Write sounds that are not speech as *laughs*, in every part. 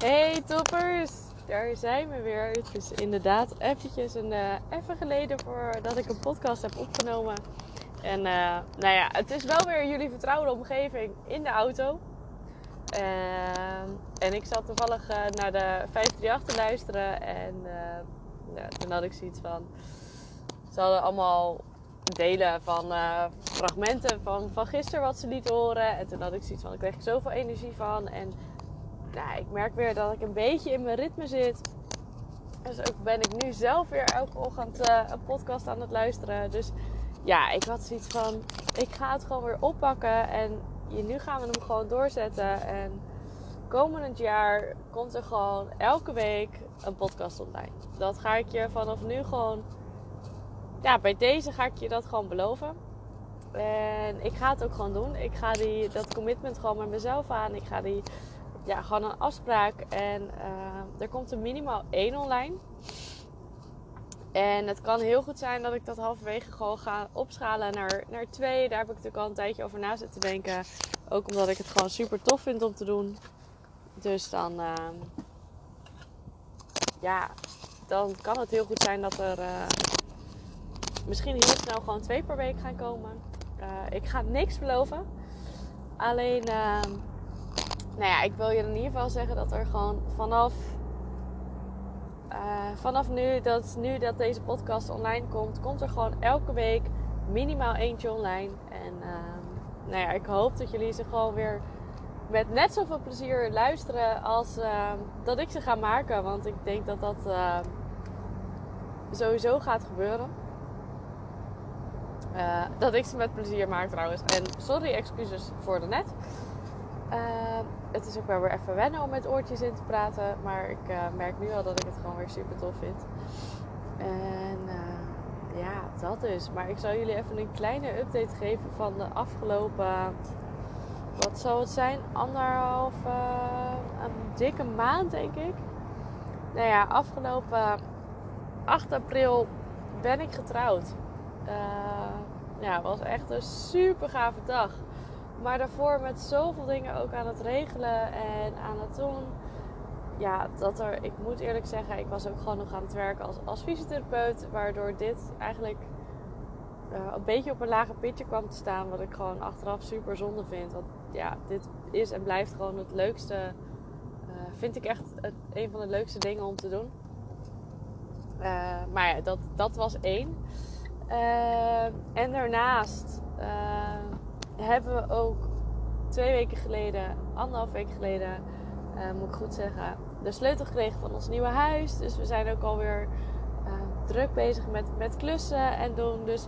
Hey toppers, daar zijn we weer. Het is inderdaad eventjes een, uh, even geleden voordat ik een podcast heb opgenomen. En uh, nou ja, het is wel weer jullie vertrouwde omgeving in de auto. Uh, en ik zat toevallig naar de 538 te luisteren. En ja, toen had ik zoiets van... Ze hadden allemaal delen van fragmenten van, van gisteren wat ze lieten horen. En toen had ik zoiets van, ik kreeg er zoveel energie van. En nou, ik merk weer dat ik een beetje in mijn ritme zit. Dus ook ben ik nu zelf weer elke ochtend uh, een podcast aan het luisteren. Dus ja, ik had zoiets van: ik ga het gewoon weer oppakken. En nu gaan we hem gewoon doorzetten. En komend jaar komt er gewoon elke week een podcast online. Dat ga ik je vanaf nu gewoon. Ja, bij deze ga ik je dat gewoon beloven. En ik ga het ook gewoon doen. Ik ga die, dat commitment gewoon met mezelf aan. Ik ga die ja, gewoon een afspraak. En uh, er komt er minimaal één online. En het kan heel goed zijn dat ik dat halverwege gewoon ga opschalen naar, naar twee. Daar heb ik natuurlijk al een tijdje over na zitten denken. Ook omdat ik het gewoon super tof vind om te doen. Dus dan, uh, ja, dan kan het heel goed zijn dat er uh, misschien heel snel gewoon twee per week gaan komen. Uh, ik ga niks beloven. Alleen ehm, nou ja, ik wil je in ieder geval zeggen dat er gewoon vanaf, uh, vanaf nu dat, nu dat deze podcast online komt, komt er gewoon elke week minimaal eentje online. En uh, nou ja, ik hoop dat jullie ze gewoon weer met net zoveel plezier luisteren als uh, dat ik ze ga maken. Want ik denk dat dat sowieso gaat gebeuren. dat ik ze met plezier maak trouwens. En sorry, excuses voor de net. Uh, het is ook wel weer even wennen om met oortjes in te praten. Maar ik uh, merk nu al dat ik het gewoon weer super tof vind. En uh, ja, dat dus. Maar ik zal jullie even een kleine update geven van de afgelopen. Wat zal het zijn? Anderhalf. een dikke maand, denk ik. Nou ja, afgelopen 8 april ben ik getrouwd. ja, het was echt een super gave dag. Maar daarvoor met zoveel dingen ook aan het regelen en aan het doen. Ja, dat er, ik moet eerlijk zeggen, ik was ook gewoon nog aan het werken als, als fysiotherapeut. Waardoor dit eigenlijk uh, een beetje op een lager pitje kwam te staan. Wat ik gewoon achteraf super zonde vind. Want ja, dit is en blijft gewoon het leukste. Uh, vind ik echt het, een van de leukste dingen om te doen. Uh, maar ja, dat, dat was één. en daarnaast hebben we ook twee weken geleden, anderhalf week geleden, uh, moet ik goed zeggen, de sleutel gekregen van ons nieuwe huis. Dus we zijn ook alweer uh, druk bezig met, met klussen en doen. Dus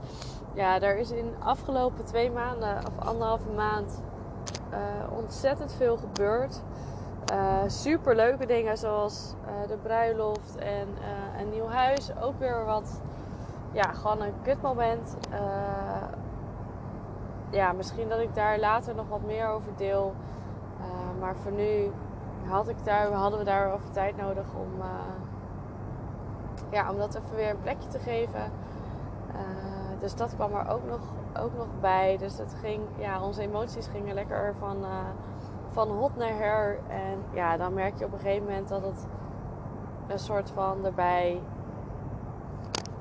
ja, er is in de afgelopen twee maanden of anderhalve maand uh, ontzettend veel gebeurd. super leuke dingen zoals de bruiloft en een nieuw huis. Ook weer wat, ja, gewoon een kutmoment ja, misschien dat ik daar later nog wat meer over deel. Uh, maar voor nu had ik daar, hadden we daar over tijd nodig om, uh, ja, om dat even weer een plekje te geven. Uh, dus dat kwam er ook nog, ook nog bij. Dus dat ging, ja, onze emoties gingen lekker van, van hot naar her. En ja, dan merk je op een gegeven moment dat het een soort van erbij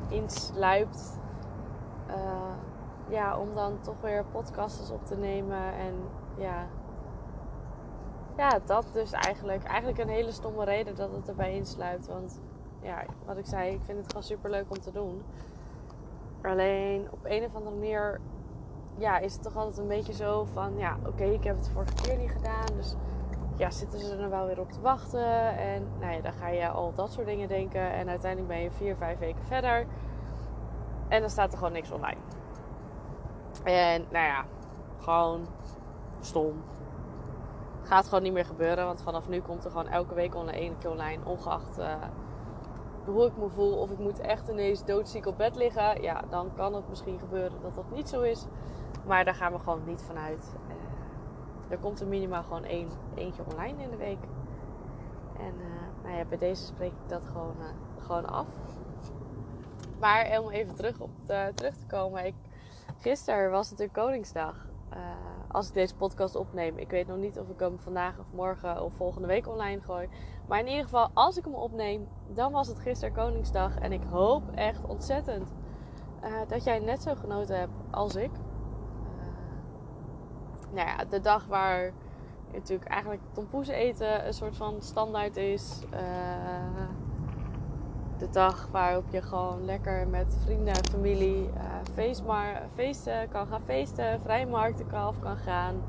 insluipt ja, om dan toch weer podcasts op te nemen. En ja, ja, dat dus eigenlijk. Eigenlijk een hele stomme reden dat het erbij insluit. Want ja, wat ik zei, ik vind het gewoon super leuk om te doen. Alleen op een of andere manier ja, is het toch altijd een beetje zo van... Ja, oké, ik heb het vorige keer niet gedaan. Dus ja, zitten ze er wel weer op te wachten? En nou ja, dan ga je al dat soort dingen denken. En uiteindelijk ben je vier, vijf weken verder. En dan staat er gewoon niks online. En nou ja, gewoon stom. Gaat gewoon niet meer gebeuren, want vanaf nu komt er gewoon elke week onder één keer online, ongeacht uh, hoe ik me voel. Of ik moet echt ineens doodziek op bed liggen. Ja, dan kan het misschien gebeuren dat dat niet zo is. Maar daar gaan we gewoon niet vanuit. Uh, er komt er minimaal gewoon één, eentje online in de week. En uh, nou ja, bij deze spreek ik dat gewoon, gewoon af. Maar om even terug, op terug te komen. Ik, gisteren was natuurlijk Koningsdag. als ik deze podcast opneem. Ik weet nog niet of ik hem vandaag of morgen of volgende week online gooi. Maar in ieder geval, als ik hem opneem, dan was het gisteren Koningsdag. En ik hoop echt ontzettend uh, dat jij net zo genoten hebt als ik. Uh, nou ja, de dag waar natuurlijk eigenlijk tompoes eten een soort van standaard is. Uh, de dag waarop je gewoon lekker met vrienden en familie feestmar feesten kan gaan feesten, vrijmarkten kan af kan gaan.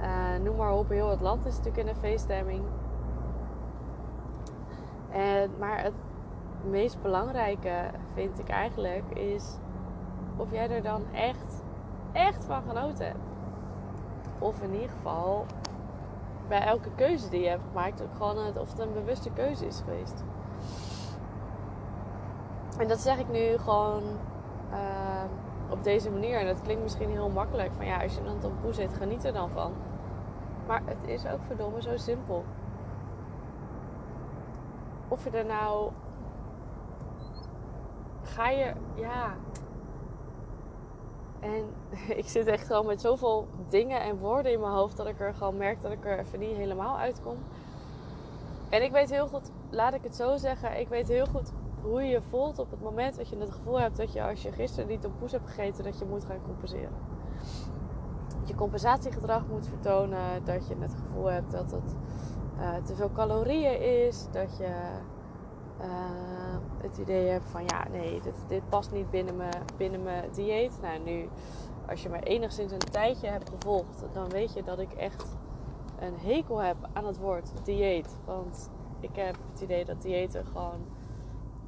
Uh, noem maar op, heel het land is natuurlijk in een feeststemming. En, maar het meest belangrijke vind ik eigenlijk is of jij er dan echt, echt van genoten hebt. Of in ieder geval bij elke keuze die je hebt gemaakt ook gewoon of het een bewuste keuze is geweest. En dat zeg ik nu gewoon uh, op deze manier. En dat klinkt misschien heel makkelijk. Van ja, als je dan op poe zit, geniet er dan van. Maar het is ook verdomme zo simpel. Of je er nou. Ga je. Ja. En *laughs* ik zit echt gewoon met zoveel dingen en woorden in mijn hoofd dat ik er gewoon merk dat ik er even niet helemaal uitkom. En ik weet heel goed, laat ik het zo zeggen, ik weet heel goed hoe je je voelt op het moment dat je het gevoel hebt dat je als je gisteren niet een poes hebt gegeten, dat je moet gaan compenseren. Dat je compensatiegedrag moet vertonen, dat je het gevoel hebt dat het uh, te veel calorieën is, dat je uh, het idee hebt van ja, nee, dit, past niet binnen mijn, binnen mijn dieet. Nou, nu, als je me enigszins een tijdje hebt gevolgd, dan weet je dat ik echt een hekel heb aan het woord dieet. Want ik heb het idee dat diëten gewoon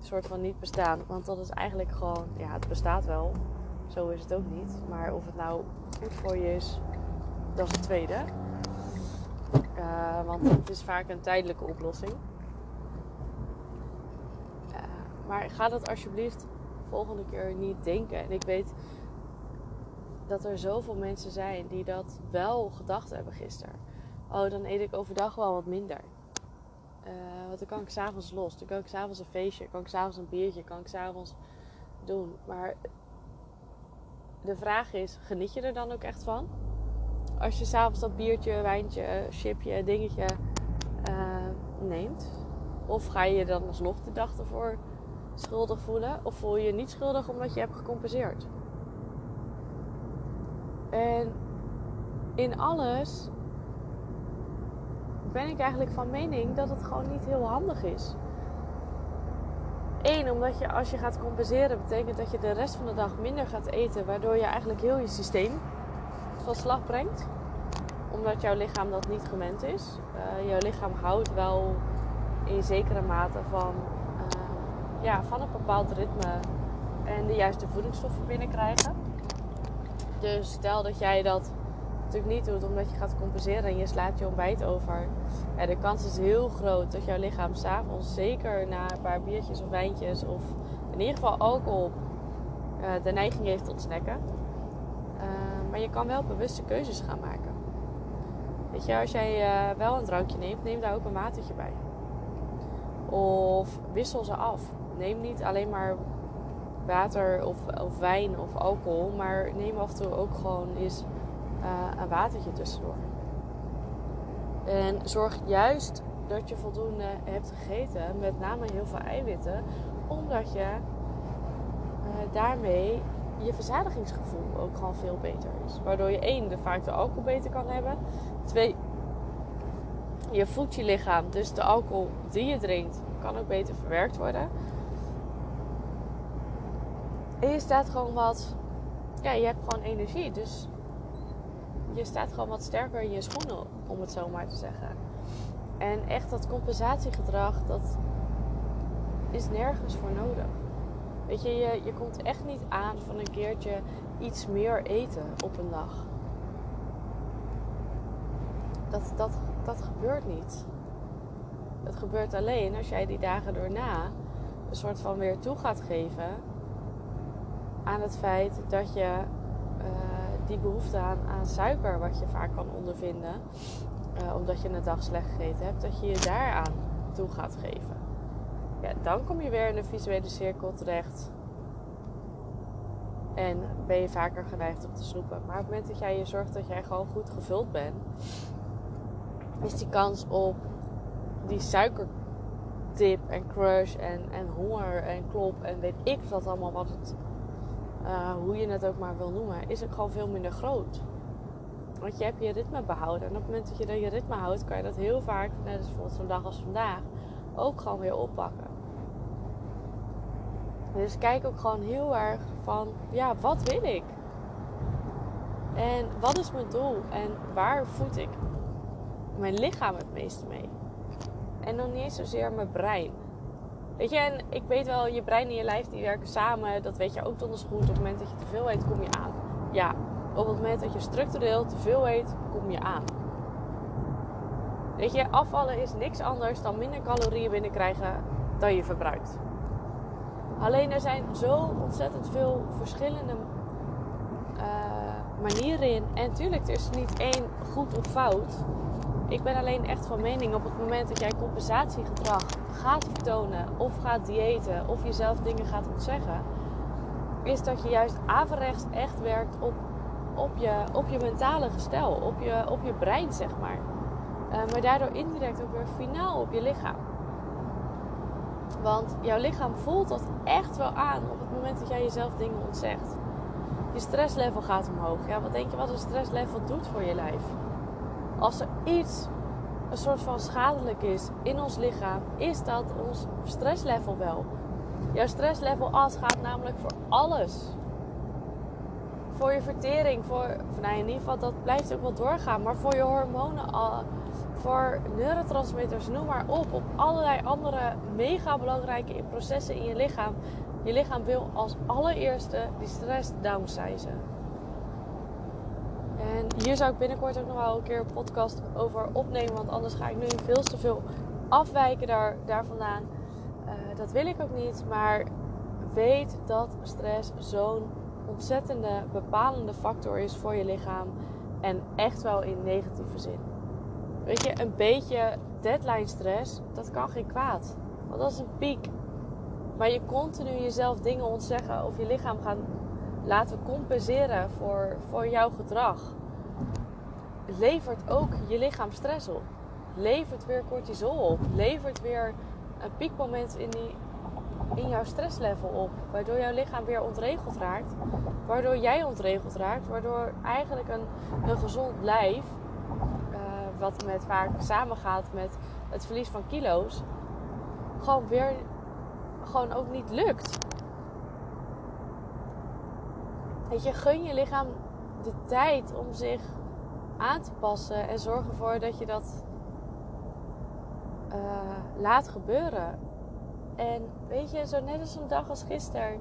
soort van niet bestaan. Want dat is eigenlijk gewoon, ja, het bestaat wel. Zo is het ook niet. Maar of het nou goed voor je is, dat is het tweede. Uh, want het is vaak een tijdelijke oplossing. Uh, maar ga dat alsjeblieft volgende keer niet denken. En ik weet dat er zoveel mensen zijn die dat wel gedacht hebben gisteren. Oh, dan eet ik overdag wel wat minder. Uh, want dan kan ik s'avonds los. Dan kan ik s'avonds een feestje. Kan ik s'avonds een biertje. Kan ik s'avonds doen. Maar de vraag is, geniet je er dan ook echt van? Als je s'avonds dat biertje, wijntje, chipje, dingetje uh, neemt. Of ga je je dan alsnog de dag ervoor schuldig voelen? Of voel je je niet schuldig omdat je hebt gecompenseerd? En in alles ben ik eigenlijk van mening dat het gewoon niet heel handig is. Eén, omdat je als je gaat compenseren, betekent dat je de rest van de dag minder gaat eten, waardoor je eigenlijk heel je systeem van slag brengt. Omdat jouw lichaam dat niet gewend is. Uh, jouw lichaam houdt wel in zekere mate van, uh, ja, van een bepaald ritme en de juiste voedingsstoffen binnenkrijgen. Dus stel dat jij dat natuurlijk niet doet omdat je gaat compenseren en je slaat je ontbijt over. De kans is heel groot dat jouw lichaam s'avonds, zeker na een paar biertjes of wijntjes of in ieder geval alcohol, uh, de neiging heeft tot snacken. Uh, maar je kan wel bewuste keuzes gaan maken. Weet je, als jij uh, wel een drankje neemt, neem daar ook een watertje bij. Of wissel ze af. Neem niet alleen maar water of, of wijn of alcohol, maar neem af en toe ook gewoon eens uh, een watertje tussendoor. En zorg juist dat je voldoende hebt gegeten, met name heel veel eiwitten, omdat je uh, daarmee je verzadigingsgevoel ook gewoon veel beter is. Waardoor je één, de vaak de alcohol beter kan hebben. Twee, je voedt je lichaam, dus de alcohol die je drinkt kan ook beter verwerkt worden. En je staat gewoon wat, ja, je hebt gewoon energie. Dus je staat gewoon wat sterker in je schoenen, om het zo maar te zeggen. En echt dat compensatiegedrag, dat is nergens voor nodig. Weet je, je, je komt echt niet aan van een keertje iets meer eten op een dag. Dat, dat, dat gebeurt niet. Het gebeurt alleen als jij die dagen daarna een soort van weer toe gaat geven aan het feit dat je uh, die behoefte aan, suiker, wat je vaak kan ondervinden, uh, omdat je een dag slecht gegeten hebt, dat je je daaraan toe gaat geven. Ja, dan kom je weer in een visuele cirkel terecht. En ben je vaker geneigd om te snoepen. Maar op het moment dat jij je zorgt dat jij gewoon goed gevuld bent, is die kans op die suikertip en crush en, en honger en klop en weet ik wat allemaal wat het, uh, hoe je het ook maar wil noemen, is ook gewoon veel minder groot. Want je hebt je ritme behouden. En op het moment dat je dan je ritme houdt, kan je dat heel vaak, net als bijvoorbeeld zo'n dag als vandaag, ook gewoon weer oppakken. Dus kijk ook gewoon heel erg van, ja, wat wil ik? En wat is mijn doel? En waar voed ik mijn lichaam het meeste mee? En dan niet zozeer mijn brein. Weet je, en ik weet wel, je brein en je lijf die werken samen. Dat weet je ook donders goed. Op het moment dat je te veel eet, kom je aan. Ja, op het moment dat je structureel te veel eet, kom je aan. Weet je, afvallen is niks anders dan minder calorieën binnenkrijgen dan je verbruikt. Alleen er zijn zo ontzettend veel verschillende uh, manieren in. En tuurlijk, er is niet één goed of fout. Ik ben alleen echt van mening op het moment dat jij compensatiegedrag gaat vertonen, of gaat diëten, of jezelf dingen gaat ontzeggen, is dat je juist averechts echt werkt op, op, je, op je mentale gestel, op je, op je brein, zeg maar. Uh, maar daardoor indirect ook weer finaal op je lichaam. Want jouw lichaam voelt dat echt wel aan op het moment dat jij jezelf dingen ontzegt. Je stresslevel gaat omhoog. Ja, wat denk je wat een stresslevel doet voor je lijf? Als er iets een soort van schadelijk is in ons lichaam, is dat ons stresslevel wel. Jouw stresslevel as gaat namelijk voor alles. Voor je vertering, voor, nou in ieder geval dat blijft ook wel doorgaan, maar voor je hormonen, voor neurotransmitters, noem maar op, op allerlei andere mega belangrijke processen in je lichaam. Je lichaam wil als allereerste die stress downsizen. En hier zou ik binnenkort ook nog wel een keer een podcast over opnemen, want anders ga ik nu veel te veel afwijken daar, daar vandaan. Uh, dat wil ik ook niet, maar weet dat stress zo'n ontzettende bepalende factor is voor je lichaam en echt wel in negatieve zin. Weet je, een beetje deadline stress, dat kan geen kwaad. Want dat is een piek. Maar je continu jezelf dingen ontzeggen of je lichaam gaan laten compenseren voor, voor jouw gedrag. Levert ook je lichaam stress op. Levert weer cortisol op. Levert weer een piekmoment in, die, in jouw stresslevel op. Waardoor jouw lichaam weer ontregeld raakt. Waardoor jij ontregeld raakt. Waardoor eigenlijk een, een gezond lijf wat met vaak samengaat met het verlies van kilo's, gewoon weer gewoon ook niet lukt. Weet je, gun je lichaam de tijd om zich aan te passen en zorg ervoor dat je dat uh, laat gebeuren. En weet je, zo net als een dag als gisteren.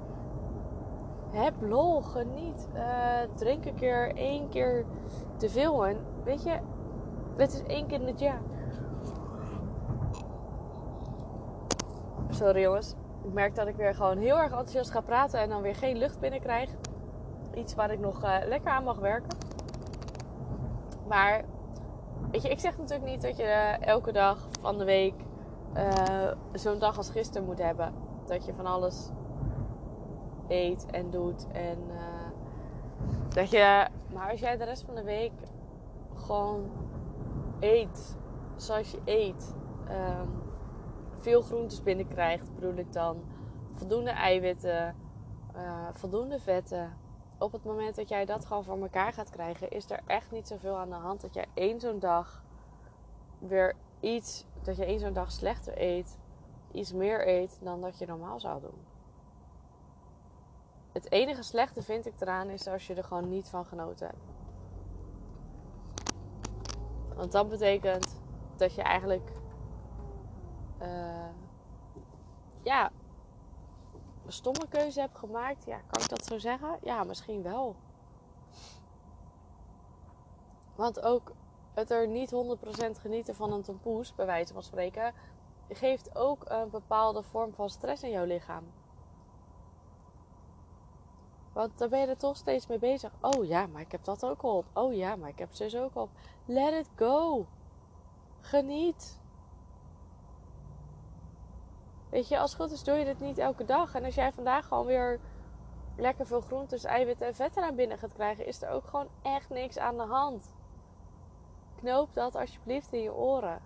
Heb lol, geniet. Uh, drink een keer één keer te veel. En weet je, het is één keer in het jaar. Sorry jongens. Ik merk dat ik weer gewoon heel erg enthousiast ga praten en dan weer geen lucht binnenkrijg. Iets waar ik nog uh, lekker aan mag werken. Maar weet je, ik zeg natuurlijk niet dat je elke dag van de week uh, zo'n dag als gisteren moet hebben. Dat je van alles eet en doet. En dat je. Maar als jij de rest van de week gewoon eet zoals je eet, um, veel groentes binnenkrijgt, bedoel ik dan, voldoende eiwitten, voldoende vetten. Op het moment dat jij dat gewoon voor elkaar gaat krijgen, is er echt niet zoveel aan de hand dat jij één zo'n dag weer iets, dat je één zo'n dag slechter eet, iets meer eet dan dat je normaal zou doen. Het enige slechte vind ik eraan is als je er gewoon niet van genoten hebt. Want dat betekent dat je eigenlijk uh, ja, stomme keuze hebt gemaakt. Ja, kan ik dat zo zeggen? Ja, misschien wel. Want ook het er niet 100% genieten van een tompoes, bij wijze van spreken, geeft ook een bepaalde vorm van stress in jouw lichaam. Want dan ben je er toch steeds mee bezig. Oh ja, maar ik heb dat ook op. Oh ja, maar ik heb zus ook op. Let it go. Geniet. Weet je, als het goed is doe je dit niet elke dag. En als jij vandaag gewoon weer lekker veel groentes, eiwitten en vetten naar binnen gaat krijgen, is er ook gewoon echt niks aan de hand. Knoop dat alsjeblieft in je oren.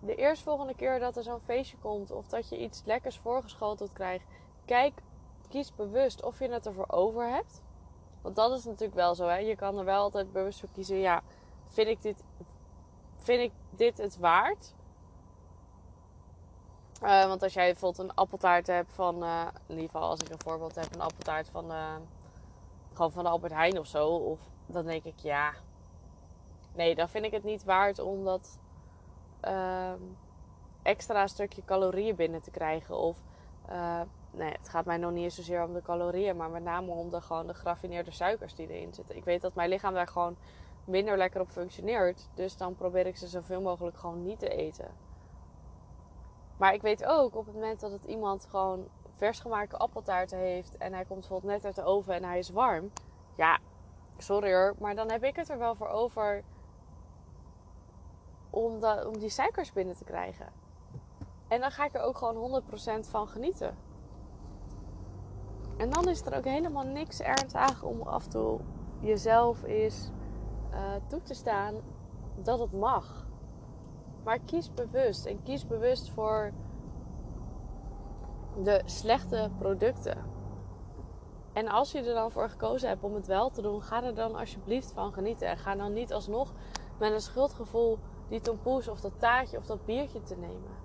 De eerstvolgende keer dat er zo'n feestje komt of dat je iets lekkers voorgeschoteld krijgt, kijk, kies bewust of je het ervoor over hebt. Want dat is natuurlijk wel zo. Hè? Je kan er wel altijd bewust voor kiezen. Ja, vind ik dit, vind ik dit het waard? Uh, want als jij bijvoorbeeld een appeltaart hebt van, uh, in ieder geval als ik een voorbeeld heb, een appeltaart van, uh, gewoon van de Albert Heijn of zo, of dan denk ik ja, nee, dan vind ik het niet waard om dat ehm, extra stukje calorieën binnen te krijgen. Of nee, het gaat mij nog niet zozeer om de calorieën, maar met name om de, gewoon de geraffineerde suikers die erin zitten. Ik weet dat mijn lichaam daar gewoon minder lekker op functioneert, dus dan probeer ik ze zoveel mogelijk gewoon niet te eten. Maar ik weet ook op het moment dat het iemand gewoon versgemaakte appeltaarten heeft en hij komt bijvoorbeeld net uit de oven en hij is warm. Ja, sorry hoor, maar dan heb ik het er wel voor over om, om die suikers binnen te krijgen. En dan ga ik er ook gewoon 100% van genieten. En dan is er ook helemaal niks ernstigs om af en toe jezelf eens uh, toe te staan dat het mag. Maar kies bewust. En kies bewust voor de slechte producten. En als je er dan voor gekozen hebt om het wel te doen, ga er dan alsjeblieft van genieten. En ga dan niet alsnog met een schuldgevoel die tompoes of dat taartje of dat biertje te nemen.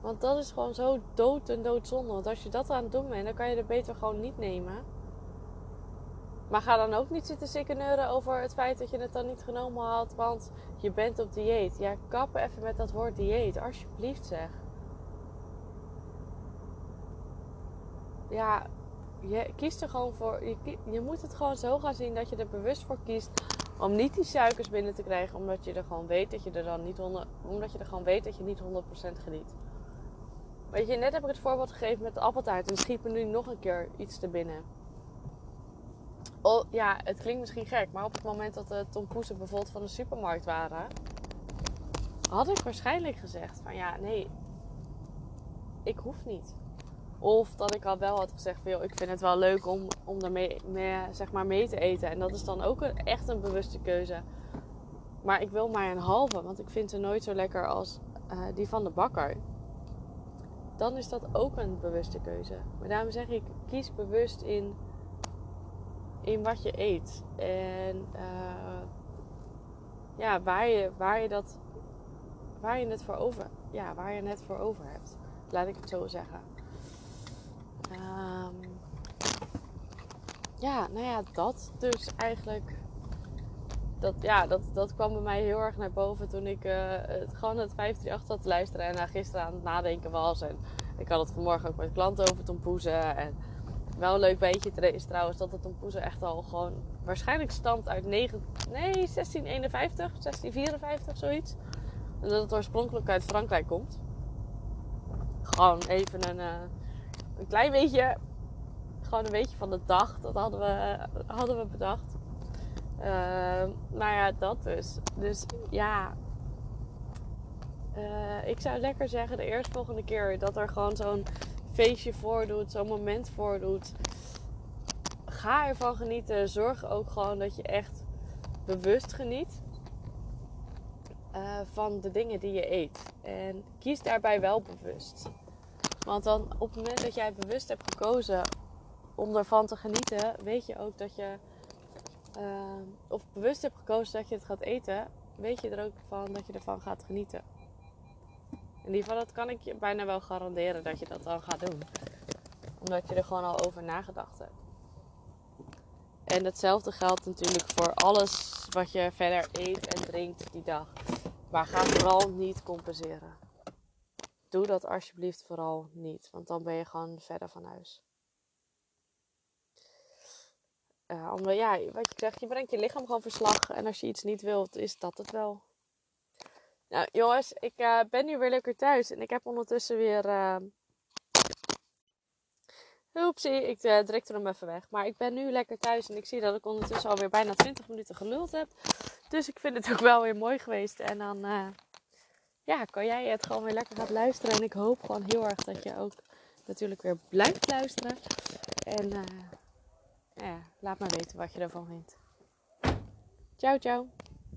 Want dat is gewoon zo dood en doodzonde. Want als je dat aan het doen bent, dan kan je er beter gewoon niet nemen. Maar ga dan ook niet zitten sikkeneuren over het feit dat je het dan niet genomen had, want je bent op dieet. Ja, kap even met dat woord dieet, alsjeblieft zeg. Ja, je kiest er gewoon voor. Je, je moet het gewoon zo gaan zien dat je er bewust voor kiest om niet die suikers binnen te krijgen, omdat je er gewoon weet dat je er dan niet 100, omdat je er gewoon weet dat je niet 100% geniet. Weet je, net heb ik het voorbeeld gegeven met de appeltaart en schiet me nu nog een keer iets te binnen. Oh, ja, het klinkt misschien gek, maar op het moment dat de tompoesen bijvoorbeeld van de supermarkt waren, had ik waarschijnlijk gezegd van ja, nee, ik hoef niet. Of dat ik al wel had gezegd van, joh, ik vind het wel leuk om, om er mee, zeg maar mee te eten. En dat is dan ook een, echt een bewuste keuze. Maar ik wil maar een halve, want ik vind ze nooit zo lekker als uh, die van de bakker. Dan is dat ook een bewuste keuze. Maar daarom zeg ik, kies bewust in in wat je eet. En uh, ja, waar je, waar je dat, waar je het voor over, ja, waar je het voor over hebt. Laat ik het zo zeggen. Um, ja, nou ja, dat dus eigenlijk. Dat, ja, dat, dat kwam bij mij heel erg naar boven toen ik uh, het, gewoon het 538 had te luisteren en na gisteren aan het nadenken was. En ik had het vanmorgen ook met klanten over tompoezen. En wel een leuk beetje is trouwens dat de tompoezen echt al gewoon waarschijnlijk stamt uit 9, nee, 1651, 1654, zoiets. En dat het oorspronkelijk uit Frankrijk komt. Gewoon even een, uh, een klein beetje, gewoon een beetje van de dag. Dat hadden we, hadden we bedacht. Uh, nou ja, dat dus. Dus ja, uh, ik zou lekker zeggen de eerstvolgende keer dat er gewoon zo'n feestje voordoet, zo'n moment voordoet. Ga ervan genieten. Zorg ook gewoon dat je echt bewust geniet uh, van de dingen die je eet. En kies daarbij wel bewust. Want dan op het moment dat jij bewust hebt gekozen om ervan te genieten, weet je ook dat je. Uh, of bewust hebt gekozen dat je het gaat eten, weet je er ook van dat je ervan gaat genieten. In ieder geval, dat kan ik je bijna wel garanderen dat je dat dan gaat doen. Omdat je er gewoon al over nagedacht hebt. En hetzelfde geldt natuurlijk voor alles wat je verder eet en drinkt die dag. Maar ga vooral niet compenseren. Doe dat alsjeblieft vooral niet, want dan ben je gewoon verder van huis. Omdat, ja, wat je zegt, je brengt je lichaam gewoon verslag. En als je iets niet wilt, is dat het wel. Nou, jongens, ik uh, ben nu weer lekker thuis. En ik heb ondertussen weer. Uh... Ik uh, drukte hem even weg. Maar ik ben nu lekker thuis en ik zie dat ik ondertussen alweer bijna 20 minuten geluld heb. Dus ik vind het ook wel weer mooi geweest. En dan ja, kan jij het gewoon weer lekker gaat luisteren. En ik hoop gewoon heel erg dat je ook natuurlijk weer blijft luisteren. En ja, laat maar weten wat je ervan vindt. Ciao, ciao.